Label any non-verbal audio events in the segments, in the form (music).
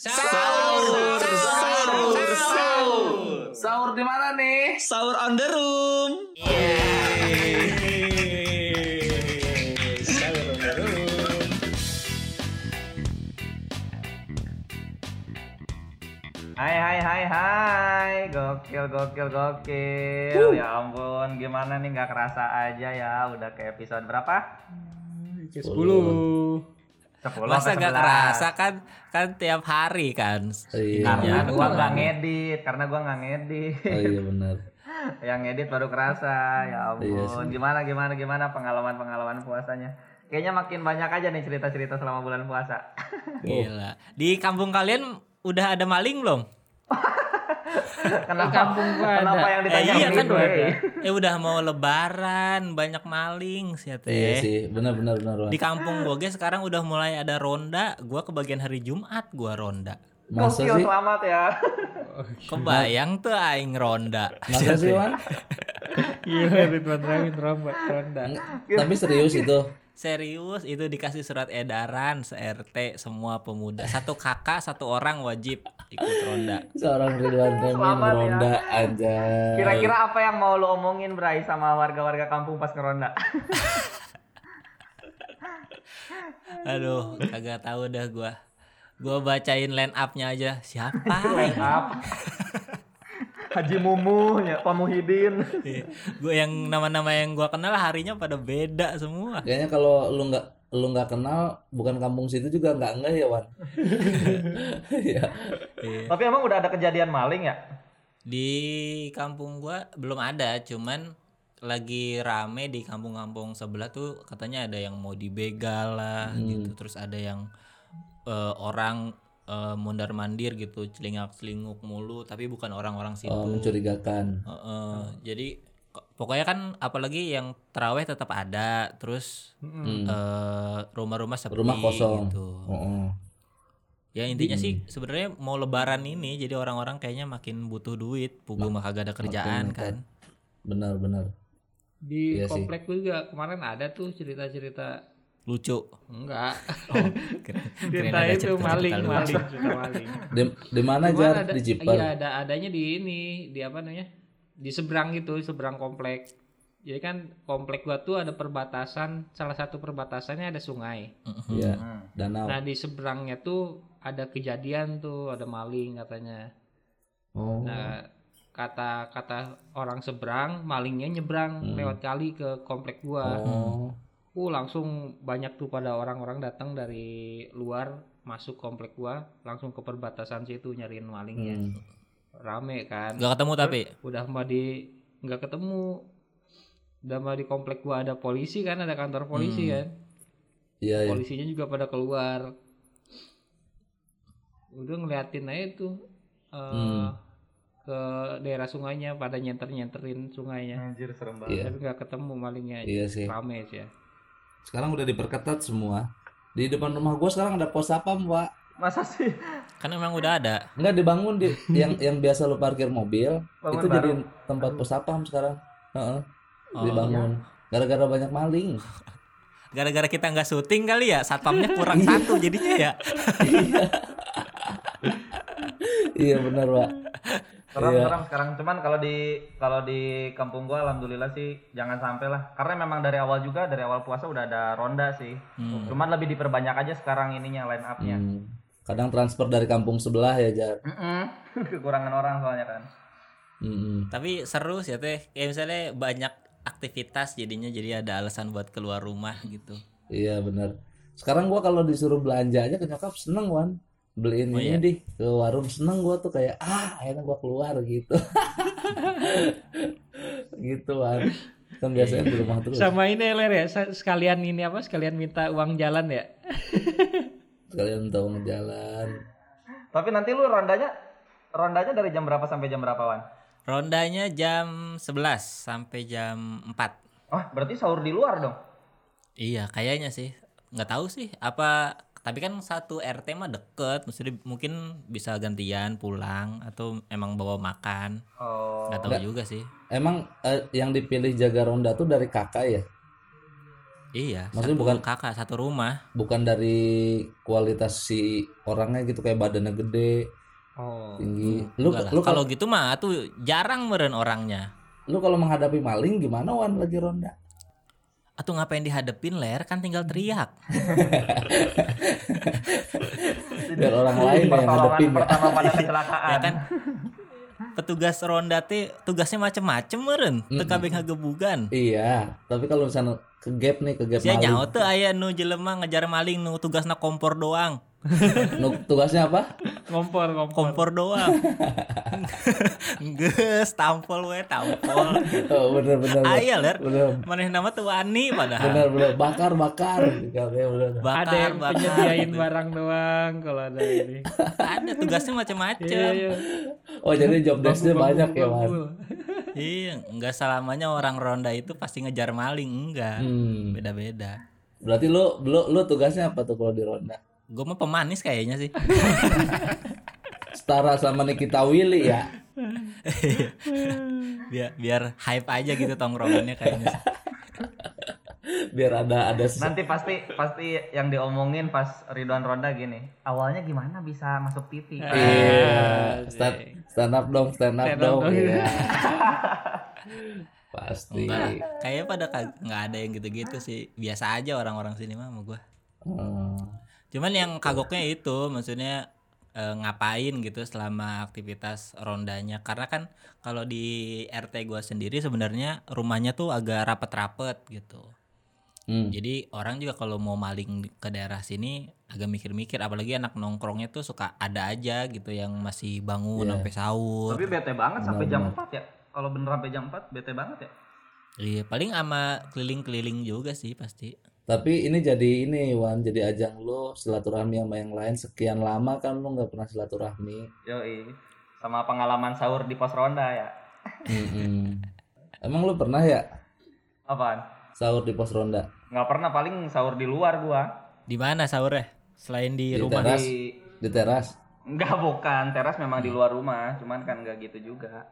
Sahur, sahur, sahur. Sahur di mana nih? Sahur on the room. Sahur on the room. Hai hai hai hai Gokil gokil gokil Ya ampun gimana nih nggak kerasa aja ya Udah ke episode berapa? Ke 10. 10 Masa gak 11? kerasa kan kan tiap hari kan. Iya. Karena Iya. gua nggak ngedit Karena gua nggak ngedit Oh iya benar. (laughs) Yang ngedit baru kerasa Ya Iya ampun sih. Gimana gimana gimana pengalaman-pengalaman puasanya Kayaknya makin banyak aja nih cerita-cerita selama bulan puasa (laughs) Gila. Di kampung kalian udah ada maling belum? (laughs) Kenapa, kampung gua kenapa ada. yang Eh, ditanya iya kan begitu, eh? Eh udah mau lebaran, banyak maling sih ya, Iya teh. sih, benar benar benar. Di kampung Boge sekarang udah mulai ada ronda. Gua kebagian hari Jumat gua ronda. Masa sih? selamat ya (laughs) Kebayang tuh aing ronda. Masa sih, Wan? (laughs) Iya, Ridwan Ronda. Ronda. Tapi serius itu. Serius itu dikasih surat edaran se-RT semua pemuda. Satu kakak, satu orang wajib ikut ronda. Seorang Ridwan (laughs) Kamil ya. meronda aja. Kira-kira apa yang mau lo omongin Bray sama warga-warga kampung pas ngeronda? (laughs) Aduh, kagak tahu dah gua. Gua bacain line up-nya aja. Siapa? Line up. (laughs) Haji Mumu, ya, Pak Muhyiddin. gue yang nama-nama yang gua kenal harinya pada beda semua. Kayaknya kalau lu nggak lu nggak kenal bukan kampung situ juga nggak nggak ya Wan. (laughs) Iya. Iya. Tapi emang udah ada kejadian maling ya? Di kampung gua belum ada, cuman lagi rame di kampung-kampung sebelah tuh katanya ada yang mau dibegal lah gitu. Terus ada yang eh, orang eh, mondar mandir gitu, celingak celinguk mulu, tapi bukan orang-orang situ. Oh, mencurigakan. Heeh, jadi ko- pokoknya kan apalagi yang teraweh tetap ada, terus eh, rumah-rumah sepi Rumah kosong. gitu. Oh, oh. Ya intinya sih sebenarnya mau lebaran ini jadi orang-orang kayaknya makin butuh duit, pugu mah kagak ada kerjaan kan. Benar benar. Di Iya sih. komplek gue juga kemarin ada tuh cerita-cerita Lucu. enggak. Keren, keren Cerita ada itu maling, maling, (laughs) maling. Di, di mana ada, di Jipar? Iya, ada adanya di ini, di apa namanya? Di seberang gitu, seberang komplek. Jadi kan komplek gua tuh ada perbatasan, salah satu perbatasannya ada sungai. Iya. Hmm. Danau. Nah, di seberangnya tuh ada kejadian tuh, ada maling katanya. Oh. Nah, kata kata orang seberang, malingnya nyebrang lewat kali ke komplek gua. Oh. Uh, langsung banyak tuh pada orang-orang datang dari luar masuk komplek gua, langsung ke perbatasan situ nyariin malingnya. Hmm. Rame kan. Gak ketemu tapi Udah mah di nggak ketemu. Udah mah di komplek gua ada polisi kan, ada kantor polisi kan. Iya, iya. Polisinya juga pada keluar. Udah ngeliatin aja tuh eh, Hmm. ke daerah sungainya pada nyenter-nyenterin sungainya. Anjir serem banget. Iya. Tapi nggak ketemu malingnya. Iya sih. Rame sih ya. Sekarang udah diperketat semua. Di depan rumah gua sekarang ada pos sapam, Pak. Masa sih? kan emang udah ada. Enggak dibangun di yang yang biasa lu parkir mobil, Bangun itu baru. jadi tempat pos sapam sekarang. Heeh. Oh. Dibangun. Gara-gara banyak maling. Gara-gara kita nggak syuting kali ya, satpamnya kurang satu jadinya ya. iya benar, Pak. Serem, Iya. serem sekarang. Cuman kalau di kalau di kampung gua alhamdulillah sih jangan sampai lah. Karena memang dari awal juga dari awal puasa udah ada ronda sih. Cuman lebih diperbanyak aja sekarang ininya line up-nya. Hmm. Kadang transfer dari kampung sebelah ya, Jar. (laughs) Kekurangan orang soalnya kan. Mm-mm. Tapi seru sih ya teh. Kayak misalnya banyak aktivitas jadinya jadi ada alasan buat keluar rumah gitu. Iya benar. Sekarang gua kalau disuruh belanja aja ke nyokap seneng wan. Beliin Oh, ini iya? di ke warung seneng gua tuh kayak ah akhirnya gua keluar gitu. (laughs) gitu wan. Kan biasanya di rumah terus. Sama ini Ler ya, sekalian ini apa? Sekalian minta uang jalan ya. (laughs) Kalian tahu ngejalan. Tapi nanti lu rondanya rondanya dari jam berapa sampai jam berapa Wan? Rondanya jam 11 sampai jam 4. Oh, berarti sahur di luar dong. Iya, kayaknya sih. Nggak tahu sih apa tapi kan satu RT mah deket, maksudnya mungkin bisa gantian pulang atau emang bawa makan. Oh. Nggak tahu juga sih. Emang eh, yang dipilih jaga ronda tuh dari kakak ya? Iya, Maksudnya satu bukan- kakak satu rumah. bukan dari kualitas si orangnya gitu kayak badannya gede Oh. tinggi lu lu kalau kalau gitu mah tuh jarang meren orangnya. lu kalau menghadapi maling gimana wan lagi ronda Atau ngapain dihadepin ler? Kan tinggal teriak. (laughs) biar orang lain yang Pertolongan ngadepin ya pertama pada (laughs) kecelakaan. ya kan? Petugas ronda teh tugasnya macem-macem meren teu kabeh ngagebugan. Iya tapi kalau misalnya ke gap nih ke gap sia maling. nyaho teu aya nu jelema ngejar maling nu tugasna kompor doang (laughs) tugasnya apa? Kompor, kompor. kompor doang. (laughs) Geus tampol we tampol. (laughs) Oh, bener bener aya ler. Bener. Maneh nama tuh wani padahal. Bener bener. Bakar bakar. Bener. Ada bakar yang bakar penyediain barang doang kalau ada ini. ada tugasnya Iya, macem-macem. Iya. oh jadi job desknya banyak ya bambu. iya enggak selamanya orang ronda itu pasti ngejar maling enggak. Hmm. beda-beda. Berarti lu lu lu tugasnya apa tuh kalau di ronda gue mah pemanis kayaknya sih (laughs) setara sama Nikita Willy ya (laughs) biar biar hype aja gitu tongkrongannya kayaknya (laughs) biar ada ada Nanti pasti pasti yang diomongin pas Ridwan Ronda gini. Awalnya gimana bisa masuk TV? Iya, stand, stand up dong, stand up Stand up dong. dong. Iya. Pasti. Enggak. Kayaknya pada nggak ada yang gitu-gitu sih. Biasa aja orang-orang sini mah sama gua. Hmm. Cuman yang kagoknya itu maksudnya eh, ngapain gitu selama aktivitas rondanya. Karena kan kalau di RT gua sendiri sebenarnya rumahnya tuh agak rapet-rapet gitu. Hmm. Jadi orang juga kalau mau maling ke daerah sini agak mikir-mikir apalagi anak nongkrongnya tuh suka ada aja gitu yang masih bangun Iya. sampai sahur. Tapi bete banget sampai jam Benar-benar. 4 ya. Kalau bener sampai jam 4 bete banget ya. Iya, paling sama keliling-keliling juga sih pasti. Tapi ini jadi ini Wan, jadi ajang lu silaturahmi sama yang lain sekian lama kan lu nggak pernah silaturahmi. Yoi. Sama pengalaman sahur di pos ronda ya. Mm-mm. Emang lu pernah ya Apaan? sahur di pos ronda? Nggak pernah paling sahur di luar gua. Di mana sahurnya? Selain di, Di rumah. teras. Di Di teras? Enggak bukan, teras memang di luar rumah, cuman kan enggak gitu juga.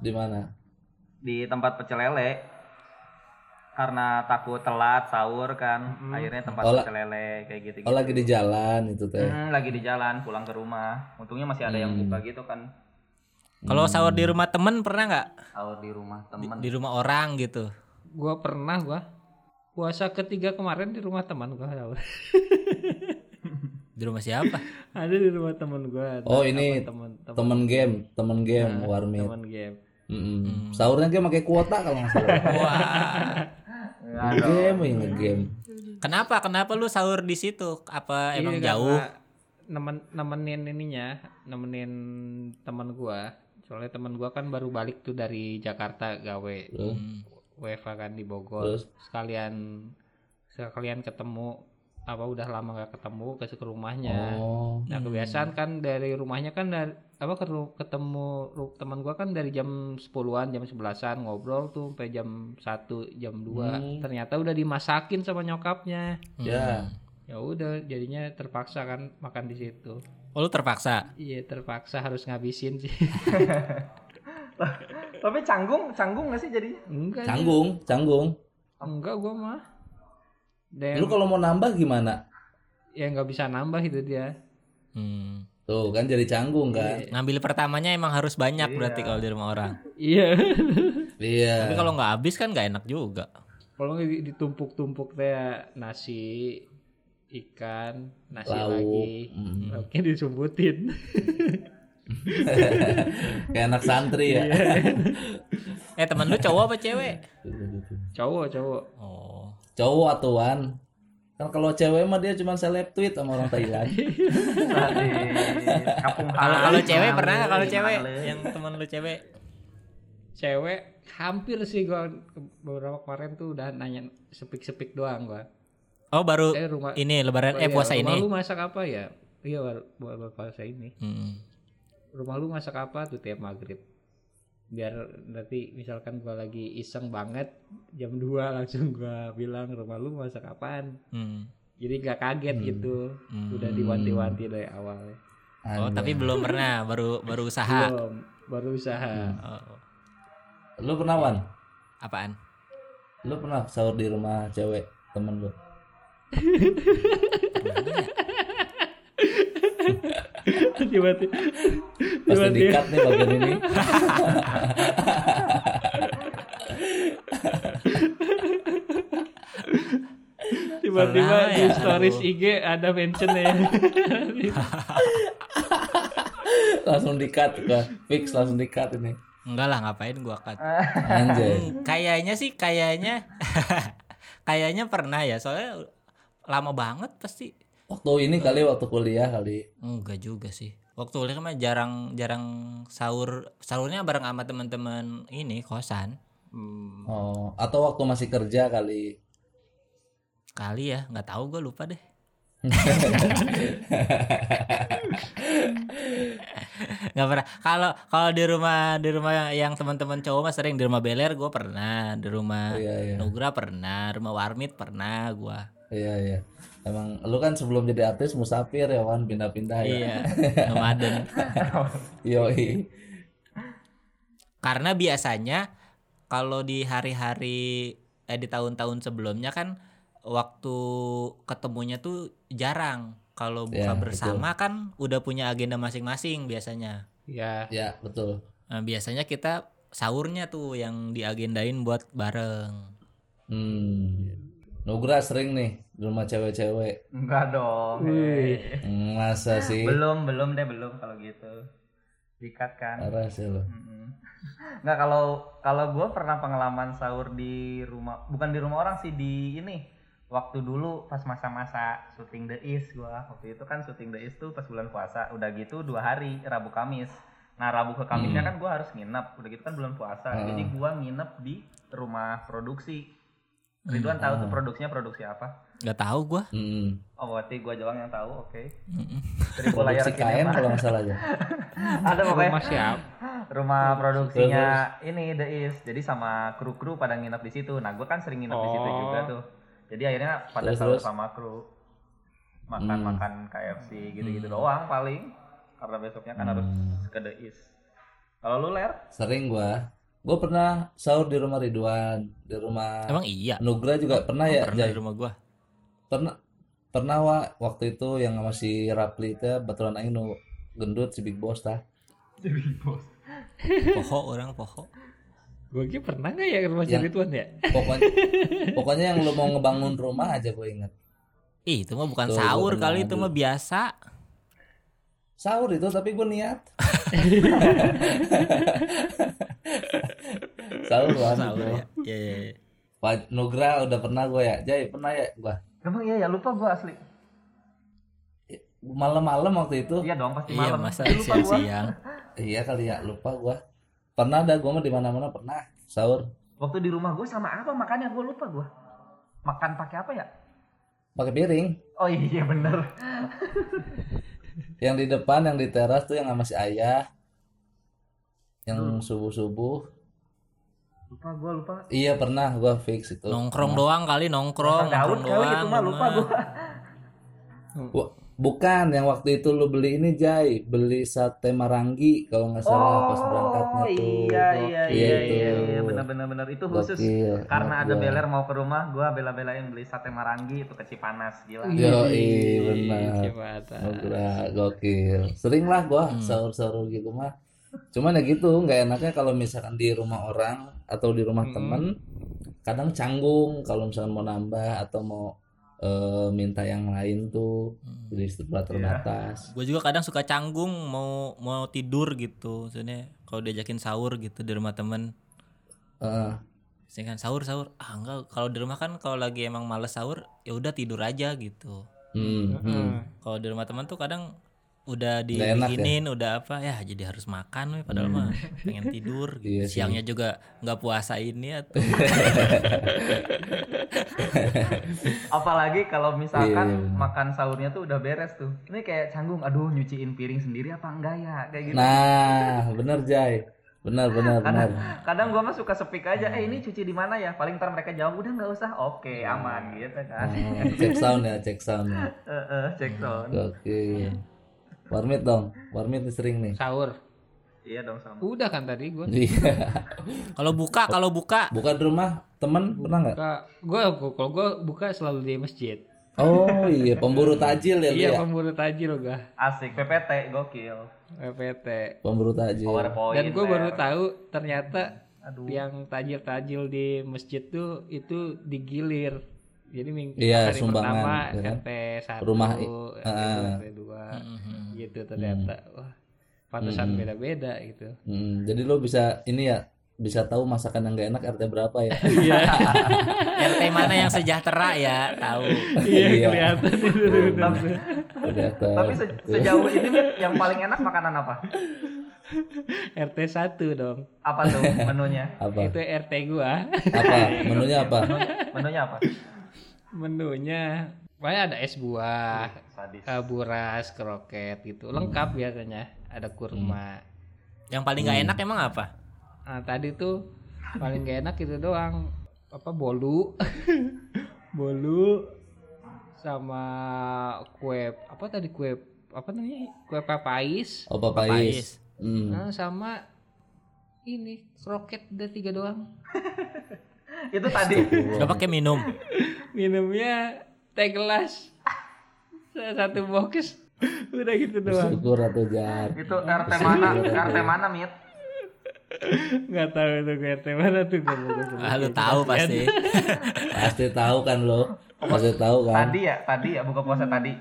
Di mana? Di tempat pecel lele. Karena takut telat sahur kan, akhirnya tempat Oh, pecel lele kayak gitu. Oh lagi di jalan itu teh. Hmm, lagi di jalan pulang ke rumah. Untungnya masih ada yang Hmm. buka gitu kan. Kalau sahur di rumah temen pernah nggak? Sahur di rumah Di, temen. di rumah orang gitu. Gua pernah gua puasa ketiga kemarin di rumah teman gua sahur. (laughs) Di rumah siapa? ada di rumah teman gua. ada Oh, ini teman teman Temen game, temen game Nah, warmit. teman game. Mm-mm. Sahurnya game pakai kuota kalau nggak salah. (laughs) Wah. Game ya game. Kenapa? Kenapa lu sahur di situ? Apa emang Iya, jauh? karena Nemen, nemenin ininya, nemenin teman gua. Soalnya teman gua kan baru balik tuh dari Jakarta gawe Hmm. WFA kan di Bogor. Terus? Sekalian sekalian ketemu apa udah lama gak ketemu ke ke rumahnya. Oh. Nah kebiasaan kan dari rumahnya kan dari apa ketemu teman gua kan dari jam 10-an jam 11-an ngobrol tuh sampai jam 1 jam 2 Hmm. ternyata udah dimasakin sama nyokapnya Ya. ya udah jadinya terpaksa kan makan di situ Oh, lu terpaksa. iya terpaksa harus ngabisin sih (laughs) Tapi canggung, canggung nggak sih jadinya? enggak sih. Canggung, canggung. enggak gua mah dan Lu kalau mau nambah gimana? ya nggak bisa nambah itu dia Hmm. Tuh kan jadi canggung kan? Ngambil pertamanya emang harus banyak berarti kalau di rumah orang. iya Iya. Tapi kalau nggak habis kan nggak enak juga. kalau ditumpuk-tumpuk teh nasi ikan nasi Lauk. lagi Mm. lauknya disumbutin (laughs) Kayak anak santri ya. Eh temen lu cowok apa cewek? cowok cowok Oh. Cowok atuan. Kan kalau cewek mah dia cuma seleb tweet sama orang Thailand. (laughs) Kampung Kalau kalau cewek pernah nggak kalau cewek yang temen lu cewek? cewek hampir sih gua beberapa kemarin tuh udah nanya sepik-sepik doang gua Oh baru eh rumah ini lebaran eh iya, puasa rumah ini. lu masak apa ya iya baru baru puasa ini Hmm. rumah lu masak apa tuh tiap maghrib biar nanti misalkan gua lagi iseng banget jam 2 langsung gua bilang rumah lu masak apaan Hmm. jadi gak kaget gitu Hmm. udah diwanti-wanti dari awal Oh tapi belum pernah baru baru usaha. belum baru usaha Oh, Lu pernah Wan? apaan? Lu pernah sahur di rumah cewek? temen lu (laughs) tiba-tiba pasti dikat nih bagian ini tiba-tiba di ya, stories aduh. IG ada mention ya (laughs) langsung dikat gua fix langsung dikat ini Enggak lah ngapain gua cut. (laughs) anjay Hmm, kayaknya sih kayaknya (laughs) kayaknya pernah ya soalnya lama banget pasti. waktu ini kali waktu kuliah kali Enggak juga sih. Waktu kuliah mah jarang jarang sahur sahurnya bareng sama teman-teman ini kosan. Hmm. oh atau waktu masih kerja kali Kali ya, nggak tahu gue lupa deh. (laughs) nggak pernah kalau kalau di rumah di rumah yang teman-teman cowok mah sering di rumah Beler gue pernah di rumah iya iya Nugra pernah rumah Warmit pernah gue iya iya. Emang lu kan sebelum jadi artis musafir ya Wan pindah-pindah ya. Iya (laughs) nomaden. Yoi. Karena biasanya kalau di hari-hari eh di tahun-tahun sebelumnya kan waktu ketemunya tuh jarang. Kalau buka Ya, bersama kan udah punya agenda masing-masing biasanya. Ya ya betul. Nah, biasanya kita sahurnya tuh yang diagendain buat bareng. Hmm Nugra sering nih di rumah cewek-cewek Enggak dong. Wih. Hmm, masa sih Belum, belum deh, belum kalau gitu. Dikat kan. parah sih lu Mm-mm. Nggak kalau kalau gue pernah pengalaman sahur di rumah, bukan di rumah orang sih di ini. Waktu dulu pas masa-masa syuting The East gue waktu itu kan syuting The East tuh pas bulan puasa. Udah gitu dua hari Rabu Kamis. Nah Rabu ke Kamisnya kan gue harus nginep. Udah gitu kan bulan puasa. Hmm. Jadi gue nginep di rumah produksi. Ridwan tahu tuh produksinya produksi apa? nggak tahu gua hmm. Oh berarti gue doang yang tahu. Oke. Seribu layar produksi KM kinema. kalau nggak salah aja (laughs) Ada pokoknya rumah siap rumah produksinya ini The East jadi sama kru-kru pada nginep di situ nah gue kan sering nginep di situ Oh. juga tuh jadi akhirnya pada terus? sama kru makan Hmm. makan KFC gitu-gitu doang paling karena besoknya kan harus Hmm. ke The East kalau lu ler sering gua gua pernah sahur di rumah Ridwan di rumah emang iya? Nugra juga pernah Oh, ya pernah Jay di rumah gua? Pernah pernah wa. Waktu itu yang masih Rapli teh baturan aing nu gendut si Big Boss tah poho orang poho. Gue kira pernah nggak ya ke rumah Yang- Ridwan ya? pokoknya pokoknya yang lu mau ngebangun rumah aja gue inget Ih, itu mah bukan Tuh, sahur pernah kali itu mah biasa. Sahur itu tapi gue niat (laughs) (laughs) sahur kan sahur itu. ya Iya, iya, iya. Pak Nugra udah pernah gue ya? Jay pernah ya gua? Emang iya ya? Lupa gue asli. Malam-malam waktu itu. Iya dong pasti iya malam. masa lupa gua. siang-siang. Iya kali ya lupa gua. Pernah ada gua mah di mana-mana pernah. Sahur. Waktu di rumah gue sama apa? Makannya gue lupa gue makan pakai apa ya? Pakai piring. Oh iya bener. Yang di depan yang di teras tuh yang sama si ayah. Yang subuh subuh lupa gue lupa iya pernah gua fix itu nongkrong doang kali nongkrong daun nongkrong kali doang itu mah lupa gue Wah, bukan yang waktu itu lu beli ini Jay beli sate marangi kalau nggak salah pas berangkatnya tuh iya iya Iya, iya itu. iya iya benar benar benar itu khusus Gokil, karena ada gua. beler mau ke rumah gua bela-belain beli sate marangi itu ke Cipanas gila Yo, benar. Gokil. Sering lah gua Hmm. sahur-sahur gitu mah. Cuman ya gitu, nggak enaknya kalau misalkan di rumah orang atau di rumah Hmm. temen, kadang canggung kalau misalkan mau nambah atau mau eh, minta yang lain tuh, Hmm. jadi setelah terbatas. gue juga kadang suka canggung mau mau tidur gitu maksudnya kalau diajakin sahur gitu di rumah temen Heeh. saya kan sahur sahur ah enggak kalau di rumah kan kalau lagi emang males sahur ya udah tidur aja gitu hmm, hmm. kalau di rumah teman tuh kadang udah enak ya? dibikinin udah apa ya jadi harus makan weh padahal mah pengen tidur (laughs) gitu. Iya sih. siangnya juga nggak puasa ini atau (laughs) apalagi kalau misalkan Iya, iya, benar. makan sahurnya tuh udah beres tuh ini kayak canggung aduh nyuciin piring sendiri apa enggak ya kayak gitu Nah, bener Jay. Benar, (laughs) benar, benar. kadang gua mah suka speak aja eh ini cuci di mana ya paling ntar mereka jawab udah nggak usah oke aman gitu kan Oh, cek sound ya, cek sound ya. Eh, eh, cek sound Oke. Warmit dong. Warmit sering nih. Sahur. iya dong sama Udah kan tadi gue. Iya. kalau buka kalau buka Bukan di rumah temen pernah nggak? Buka, gua kalau gua buka selalu di masjid. Oh iya, pemburu tajil ya Iya ya? pemburu tajil gua. Asik PPT gokil. PPT. Pemburu tajil. PowerPoint. Dan gua baru Mer. tahu ternyata Aduh. yang tajil-tajil di masjid tuh itu digilir. Jadi minggu Iya, hari sumbangan, pertama ya kan? RT 1, Rumah RT ah. 2, RT 2 Mhm. Gitu ternyata. Wah, pantesan beda-beda gitu. Hmm, jadi lo bisa ini ya bisa tahu masakan yang gak enak RT berapa ya? (laughs) Iya, (laughs) RT mana yang sejahtera ya tahu iya Iya. kelihatan (laughs) itu. Tapi se- sejauh ini yang paling enak makanan apa? RT 1 dong. Apa tuh menunya? Apa? Itu RT gua. Apa? Menunya apa? Menunya apa? Menunya Pokoknya ada es buah, Sadis. eh, buras, kroket gitu. Lengkap biasanya. Ada kurma. yang paling nggak enak emang apa Nah, tadi tuh paling gak enak itu doang. Apa bolu. (laughs) bolu sama kue apa tadi kue apa namanya? Kue papais. Oh papais. Hmm. Nah, sama ini kroket udah tiga doang. (laughs) Itu tadi. nggak pakai minum (laughs) Minumnya teh gelas. Satu box. (laughs) Udah gitu doang. Syukur atau jahat. Itu RT mana? RT mana, Mit? Nggak tahu itu kayak teh mana tuh ah, lu tahu pasti (laughs) Pasti tahu kan lo? Pasti tahu kan? Tadi ya, tadi ya buka puasa tadi.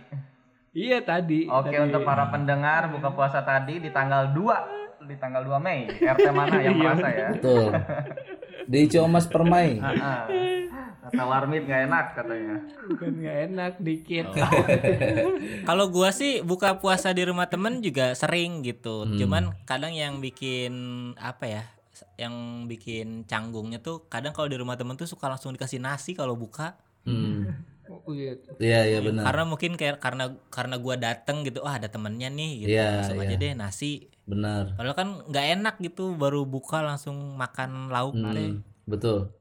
Iya tadi. Oke, tadi. untuk para pendengar buka puasa tadi di tanggal 2 di tanggal 2 Mei. RT mana yang merasa ya? Betul. Di Ciomas Permai. Kata Warmit nggak enak katanya. Bukan nggak enak dikit. (laughs) Kalau gua sih buka puasa di rumah temen juga sering gitu. Cuman kadang yang bikin apa ya? Yang bikin canggungnya tuh kadang kalau di rumah temen tuh suka langsung dikasih nasi kalau buka. Hmm. Oh, iya. Iya iya benar. Karena mungkin kayak karena karena gua dateng gitu, ah ada temennya nih gitu. Iya, Langsung iya. aja deh nasi. Benar. Padahal kan nggak enak gitu baru buka langsung makan lauk. Hmm. Betul.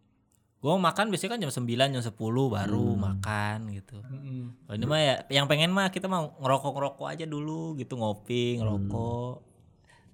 Gue makan biasanya kan jam 9 jam 10 baru makan gitu. Mm-mm. Kalau ini mah ya yang pengen mah kita mau ngerokok-ngerokok aja dulu gitu, ngopi, ngerokok.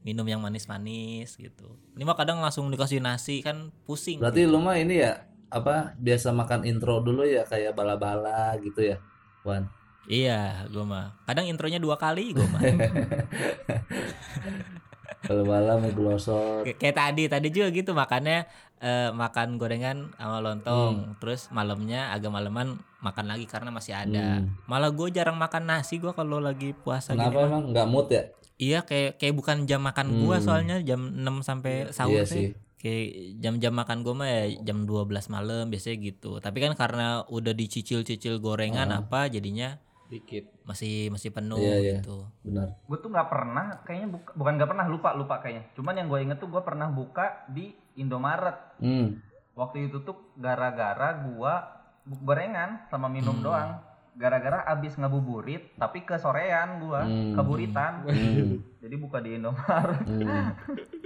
Minum yang manis-manis gitu. Ini mah kadang langsung dikasih nasi kan pusing. Berarti lu mah ini ya apa biasa makan intro dulu ya kayak bala-bala gitu ya, Wan. Iya, gue mah. Kadang intronya dua kali gue mah. (laughs) Bala-bala mie glosor. Kay- Kayak tadi, tadi juga gitu makannya eh, makan gorengan sama lontong. Terus malamnya agak maleman makan lagi karena masih ada. Hmm. Malah gue jarang makan nasi gue kalau lagi puasa gini. Kenapa emang nggak mood ya? Iya kayak kayak bukan jam makan Hmm. soalnya jam 6 sampai sahur Iya sih. Kayak jam-jam makan gua mah ya jam 12 malam biasanya gitu. Tapi kan karena udah dicicil-cicil gorengan apa jadinya Dikit. masih masih penuh Iya, iya. gitu. Benar. Gue tuh nggak pernah, kayaknya buka, bukan nggak pernah lupa lupa kayaknya. Cuman yang gue inget tuh gue pernah buka di Indomaret. Hmm. Waktu itu tuh gara-gara gua bu- gorengan sama minum doang. Gara-gara abis ngabuburit, tapi ke sorean gua, Hmm. keburitan. Hmm. (laughs) Jadi buka di Indomaret, Hmm.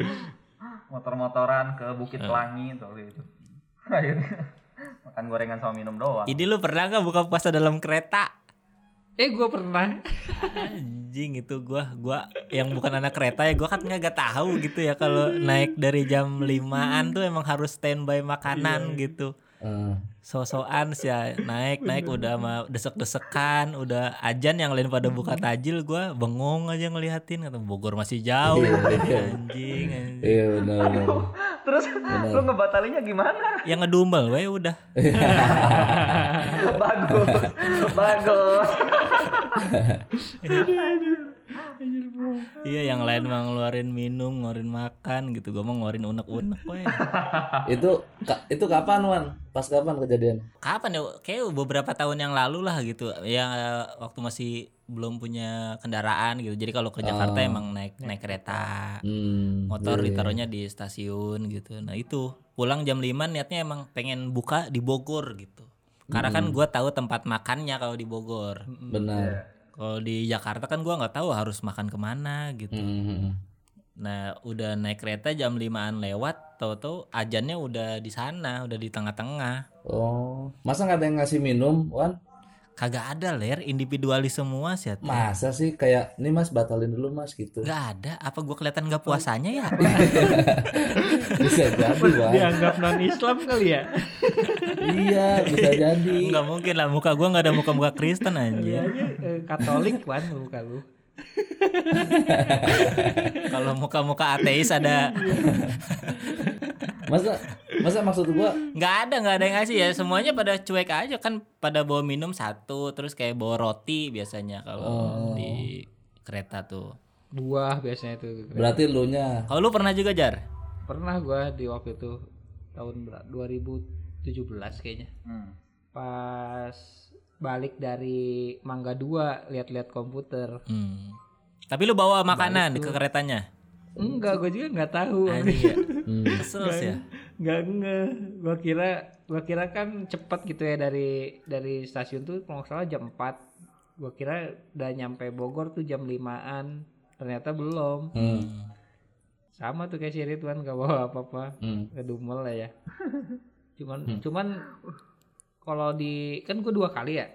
(laughs) motor-motoran ke Bukit Pelangi tuh gitu. (laughs) Akhirnya makan gorengan sama minum doang. Ini lu pernah nggak buka puasa dalam kereta? Eh gue pernah. Anjing itu gua gua yang bukan anak kereta ya gua kan nggak nggak tahu gitu ya kalau naik dari jam 5-an tuh emang harus standby makanan gitu. Eh, sosokan sih ya naik naik udah mah desek-desekan udah ajan yang lain pada buka tajil gua bengong aja ngeliatin kata Bogor masih jauh Iya, iya. anjing, anjing. Iya benar benar. Terus lu ngebatalinnya gimana? yang ngedumel we udah (laughs) (laughs) bagus, bagus. iya yang lain mah ngeluarin minum ngeluarin makan gitu gua mau ngeluarin unek-unek we Itu ka- itu kapan Wan? Pas kapan kejadian? kapan ya kayak beberapa tahun yang lalu lah gitu ya waktu masih belum punya kendaraan gitu jadi kalau ke Jakarta emang naik naik kereta Hmm. motor iya, iya. ditaruhnya di stasiun gitu. Nah itu pulang jam 5 niatnya emang pengen buka di Bogor gitu. Karena kan gua tahu tempat makannya kalau di Bogor. Benar. Kalau di Jakarta kan gua nggak tahu harus makan ke mana gitu. Hmm. Nah udah naik kereta jam 5an lewat, tahu-tahu ajannya udah di sana, udah di tengah-tengah. Oh, masa nggak ada yang ngasih minum, Wan? Kagak ada ler, individualis semua sih. Masa sih kayak ini Mas batalin dulu Mas gitu. Nggak ada. Apa gua kelihatan nggak puasanya ya? (laughs) Bisa jadi, Wan. Dianggap non Islam kali ya iya bisa jadi. Nggak mungkin lah muka gue nggak ada muka muka Kristen aja iya, iya, eh, Katolik kan muka lu. Kalau muka-muka ateis ada. Masa masa maksud gua? Nggak ada nggak ada yang ngasih ya. Semuanya pada cuek aja kan pada bawa minum satu terus kayak bawa roti biasanya kalau oh. di kereta tuh. Buah biasanya itu. Berarti lu nya? Kalau lu pernah juga jar? Pernah gua di waktu itu tahun 2000 17 kayaknya. Hmm. Pas balik dari Mangga 2 lihat-lihat komputer. Hmm. Tapi lu bawa makanan ke keretanya? Enggak, gue juga enggak tahu. Ah, iya. (laughs) Hmm. Kesel sih ya. Enggak nge. Gua kira gue kira kan cepat gitu ya dari dari stasiun tuh kalau salah jam 4. Gue kira udah nyampe Bogor tuh jam 5-an. Ternyata belum. Hmm. Sama tuh kayak si Ridwan gak bawa apa-apa. Hmm. Kedumel lah ya. (laughs) Cuman cuman kalau di kan gue dua kali ya.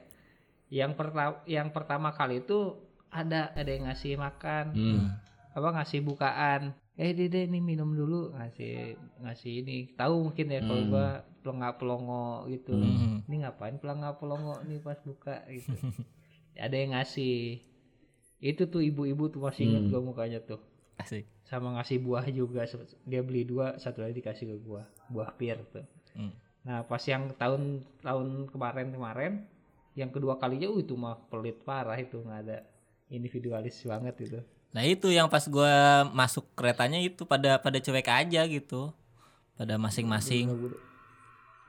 Yang pertama yang pertama kali itu ada ada yang ngasih makan. Hmm. apa ngasih bukaan. Eh dede ini minum dulu. Ngasih ngasih ini. Tahu mungkin ya kalau gua pelongo pelongo gitu. Hmm. ini ngapain pelongo pelongo nih pas buka gitu. (laughs) Ada yang ngasih. Itu tuh ibu-ibu tuh masih inget gua mukanya tuh. Asik. sama ngasih buah juga. Dia beli dua satu lagi dikasih ke gua. Buah pir tuh Hmm. nah pas yang tahun tahun kemarin kemarin yang kedua kalinya uh, itu mah pelit parah itu nggak ada individualis banget itu Nah itu yang pas gua masuk keretanya itu pada pada cuek aja gitu. Pada masing-masing. udah,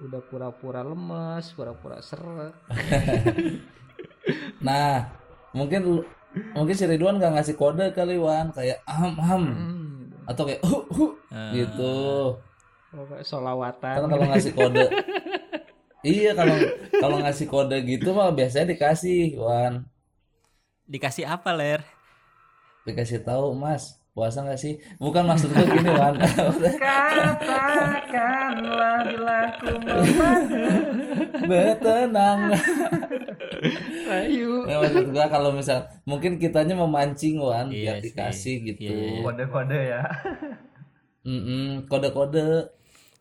udah pura-pura lemes, pura-pura seret. (laughs) Nah, mungkin mungkin si Ridwan gak ngasih kode kali Wan kayak aham aham Hmm, atau kayak hu hu Ah. gitu. Pokoknya Kan solawatan. kalau ngasih kode (laughs) Iya kalau kalau ngasih kode gitu mah biasanya dikasih Wan Dikasih apa ler? dikasih tahu Mas puasa nggak sih bukan maksud gue gini Wan (laughs) (laughs) Katakanlah bila ku bertenang Ayo. ya, maksud gue kalau misal mungkin kitanya memancing Wan Iya biar sih. dikasih gitu Iya, iya. Kode-kode ya. Mm-mm, kode-kode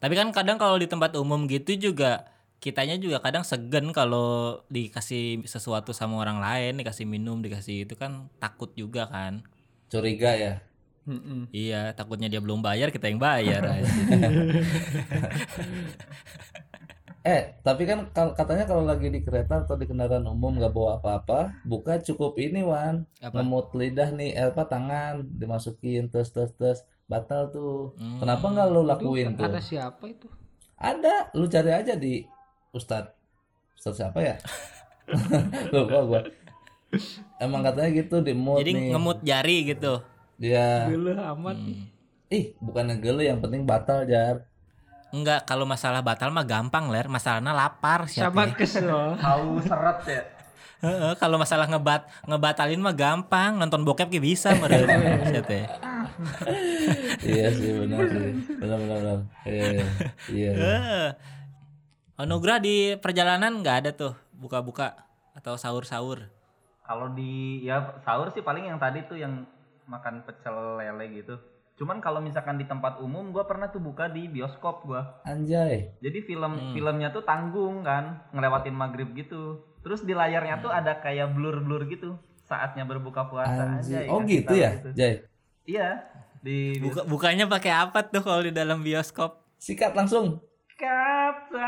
Tapi kan kadang kalau di tempat umum gitu juga kitanya juga kadang segen kalau dikasih sesuatu sama orang lain, dikasih minum, dikasih itu kan takut juga kan. curiga ya Mm-mm. Iya, takutnya dia belum bayar, kita yang bayar. (laughs) (laughs) Eh, tapi kan katanya kalau lagi di kereta atau di kendaraan umum nggak bawa apa-apa, buka cukup ini Wan, Apa? ngemut lidah nih, eh, apa tangan dimasukin tes tes tes batal tuh. Hmm. Kenapa nggak lo Itu lakuin tuh? kata siapa itu? Ada, lu cari aja di Ustad. Ustad siapa ya? (laughs) Lupa gua. Emang katanya gitu di mood Jadi nih. ngemut jari gitu. Dia, Gila amat. Hmm. ih bukannya gele yang penting batal jar. Enggak, kalau masalah batal mah gampang, Ler. Masalahnya lapar siapa. Sama kesel. (laughs) Tahu seret ya. Heeh, kalau masalah ngebat ngebatalin mah gampang, nonton bokep ki bisa meureun. (laughs) Siapa ya? (laughs) iya sih benar sih, benar benar benar. Iya, iya, iya. (laughs) Eh. Anugerah di perjalanan nggak ada tuh buka-buka atau sahur-sahur. Kalau di ya sahur sih paling yang tadi tuh yang makan pecel lele gitu. Cuman kalau misalkan di tempat umum gua pernah tuh buka di bioskop gua. Anjay. Jadi film Hmm. filmnya tuh tanggung kan, ngelewatin maghrib gitu. Terus di layarnya tuh ada kayak blur-blur gitu saatnya berbuka puasa Anjir. aja. Oh gitu ya, gitu. Jay. Iya. Di Buka bukanya pakai apa tuh kalau di dalam bioskop? Sikat langsung.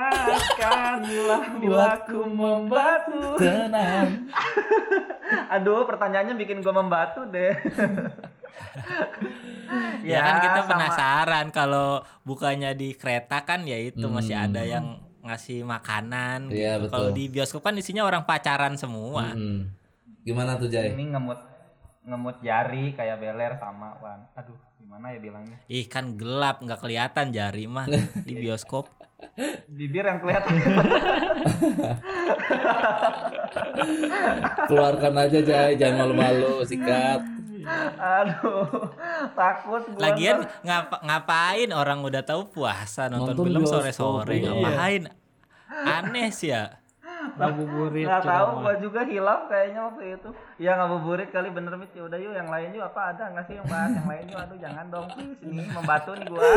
Katakanlah bila (laughs) ku membatu. Tenang. (laughs) Aduh, pertanyaannya bikin gua membatu deh. (laughs) Ya, kan kita sama- penasaran kalau bukanya di kereta kan ya itu masih Hmm. ada yang ngasih makanan. Iya, gitu. betul. Kalau di bioskop kan isinya orang pacaran semua. Hmm. Gimana tuh Jay? Ini ngemut ngemut jari kayak beler sama Wan. Aduh, gimana ya bilangnya? Ih kan gelap nggak kelihatan jari mah (laughs) di bioskop. Bibir yang kelihatan. (laughs) Keluarkan aja Jay, jangan malu-malu, sikat. Aduh, takut gua. Lagian ngapa ngapain orang udah tahu puasa nonton, Nonton film sore-sore iya. ngapain? Aneh sih ya. (laughs) ngabuburit Nggak tahu, gua juga hilaf kayaknya waktu itu. Ya ngabuburit kali bener mit. Ya udah yuk yang lain yuk apa ada nggak sih yang bahas yang lain yuk. Aduh jangan dong please ini membatu nih gua. (laughs)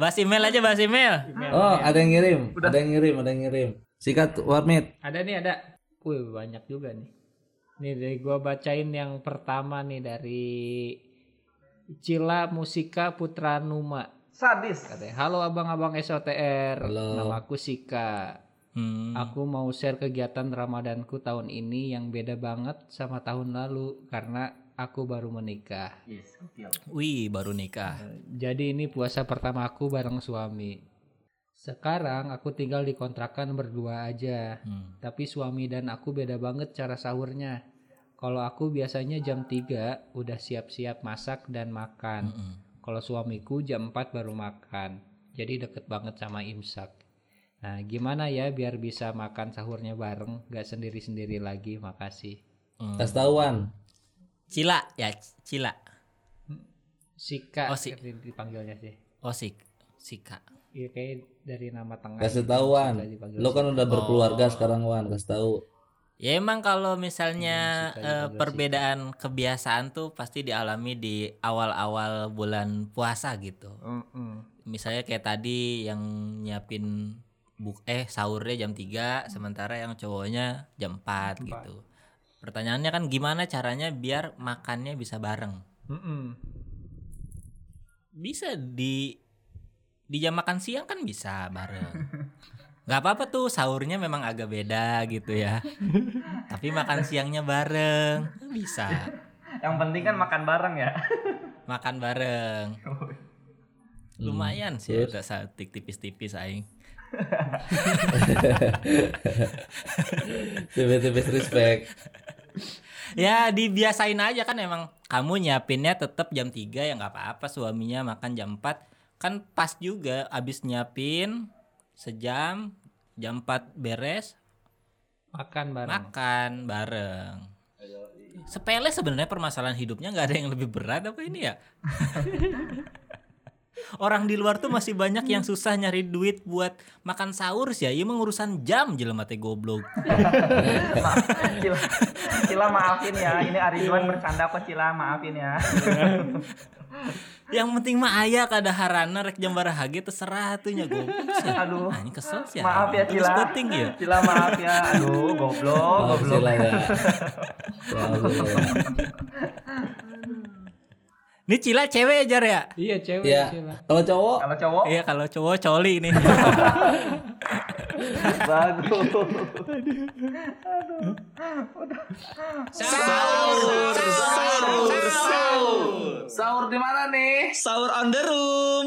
Bahas email aja bahas email. Oh, ada yang ngirim, ada yang ngirim, ada yang ngirim. Sikat warmit. Ada nih ada. Wih banyak juga nih. Nih dari gua bacain yang pertama nih dari Cila Musika Putra Numa. Sadis. Katanya, halo abang-abang SOTR. Halo. Nama aku Sika. Hmm. Aku mau share kegiatan Ramadanku tahun ini yang beda banget sama tahun lalu karena aku baru menikah. Yes. Wih, baru nikah. Jadi ini puasa pertama aku bareng suami. Sekarang aku tinggal di kontrakan berdua aja. Hmm. Tapi suami dan aku beda banget cara sahurnya. Kalau aku biasanya jam 3 udah siap-siap masak dan makan. Mm-mm. Kalau suamiku jam 4 baru makan. Jadi deket banget sama imsak. Nah gimana ya biar bisa makan sahurnya bareng. Gak sendiri-sendiri lagi. Makasih. Hmm. Kasih tahuan. Cila ya, Cila. Sika Oh, si- dipanggilnya sih. Oh, Sik. Sika. Iya kayak dari nama tengah. Kasih gitu, tahuan. Lo kan udah berkeluarga sekarang Wan, kasih tahu. Ya emang kalau misalnya Hmm, juga perbedaan kebiasaan tuh pasti dialami di awal-awal bulan puasa gitu. Misalnya kayak tadi yang nyiapin buk eh sahurnya jam 3 sementara yang cowoknya jam 4 gitu. Pertanyaannya kan gimana caranya biar makannya bisa bareng? Mm-mm. Bisa di di jam makan siang kan bisa bareng. (laughs) Gak apa-apa tuh sahurnya memang agak beda gitu ya. (laughs) Tapi makan siangnya bareng bisa. Yang penting kan makan bareng ya. (laughs) Makan bareng. Lumayan sih ada satik tipis-tipis aing. (laughs) Tipis-tipis respect. Ya dibiasain aja kan emang kamu nyiapinnya tetap jam 3 ya nggak apa-apa suaminya makan jam 4 kan pas juga abis nyiapin sejam jam 4 beres Makan bareng. makan bareng. Sepele sebenarnya permasalahan hidupnya nggak ada yang lebih berat apa ini ya? (laughs) Orang di luar tuh masih banyak yang susah nyari duit buat makan sahur sih ya. Iya mah urusan jam jelema teh goblok. Cila, Cila maafin ya. Ini Aridwan bercanda kok Cila maafin ya. (laughs) Yang penting mah aya kada harana rek jam barahage terserah tuh nya goblok sih. Aduh. Nah, ini kesel sih. Maaf ya Cila. penting ya. Cila maaf ya. Aduh, goblok, Oh, goblok. ya. (laughs) Ya. Ini Cila cewek aja ya? Iya cewek Ya, kalau cowok Kalau cowok Iya kalau cowok coli nih. (laughs) Bagus. Aduh. Sahur. Sahur. Sahur. Sahur di mana nih? Sahur on the room.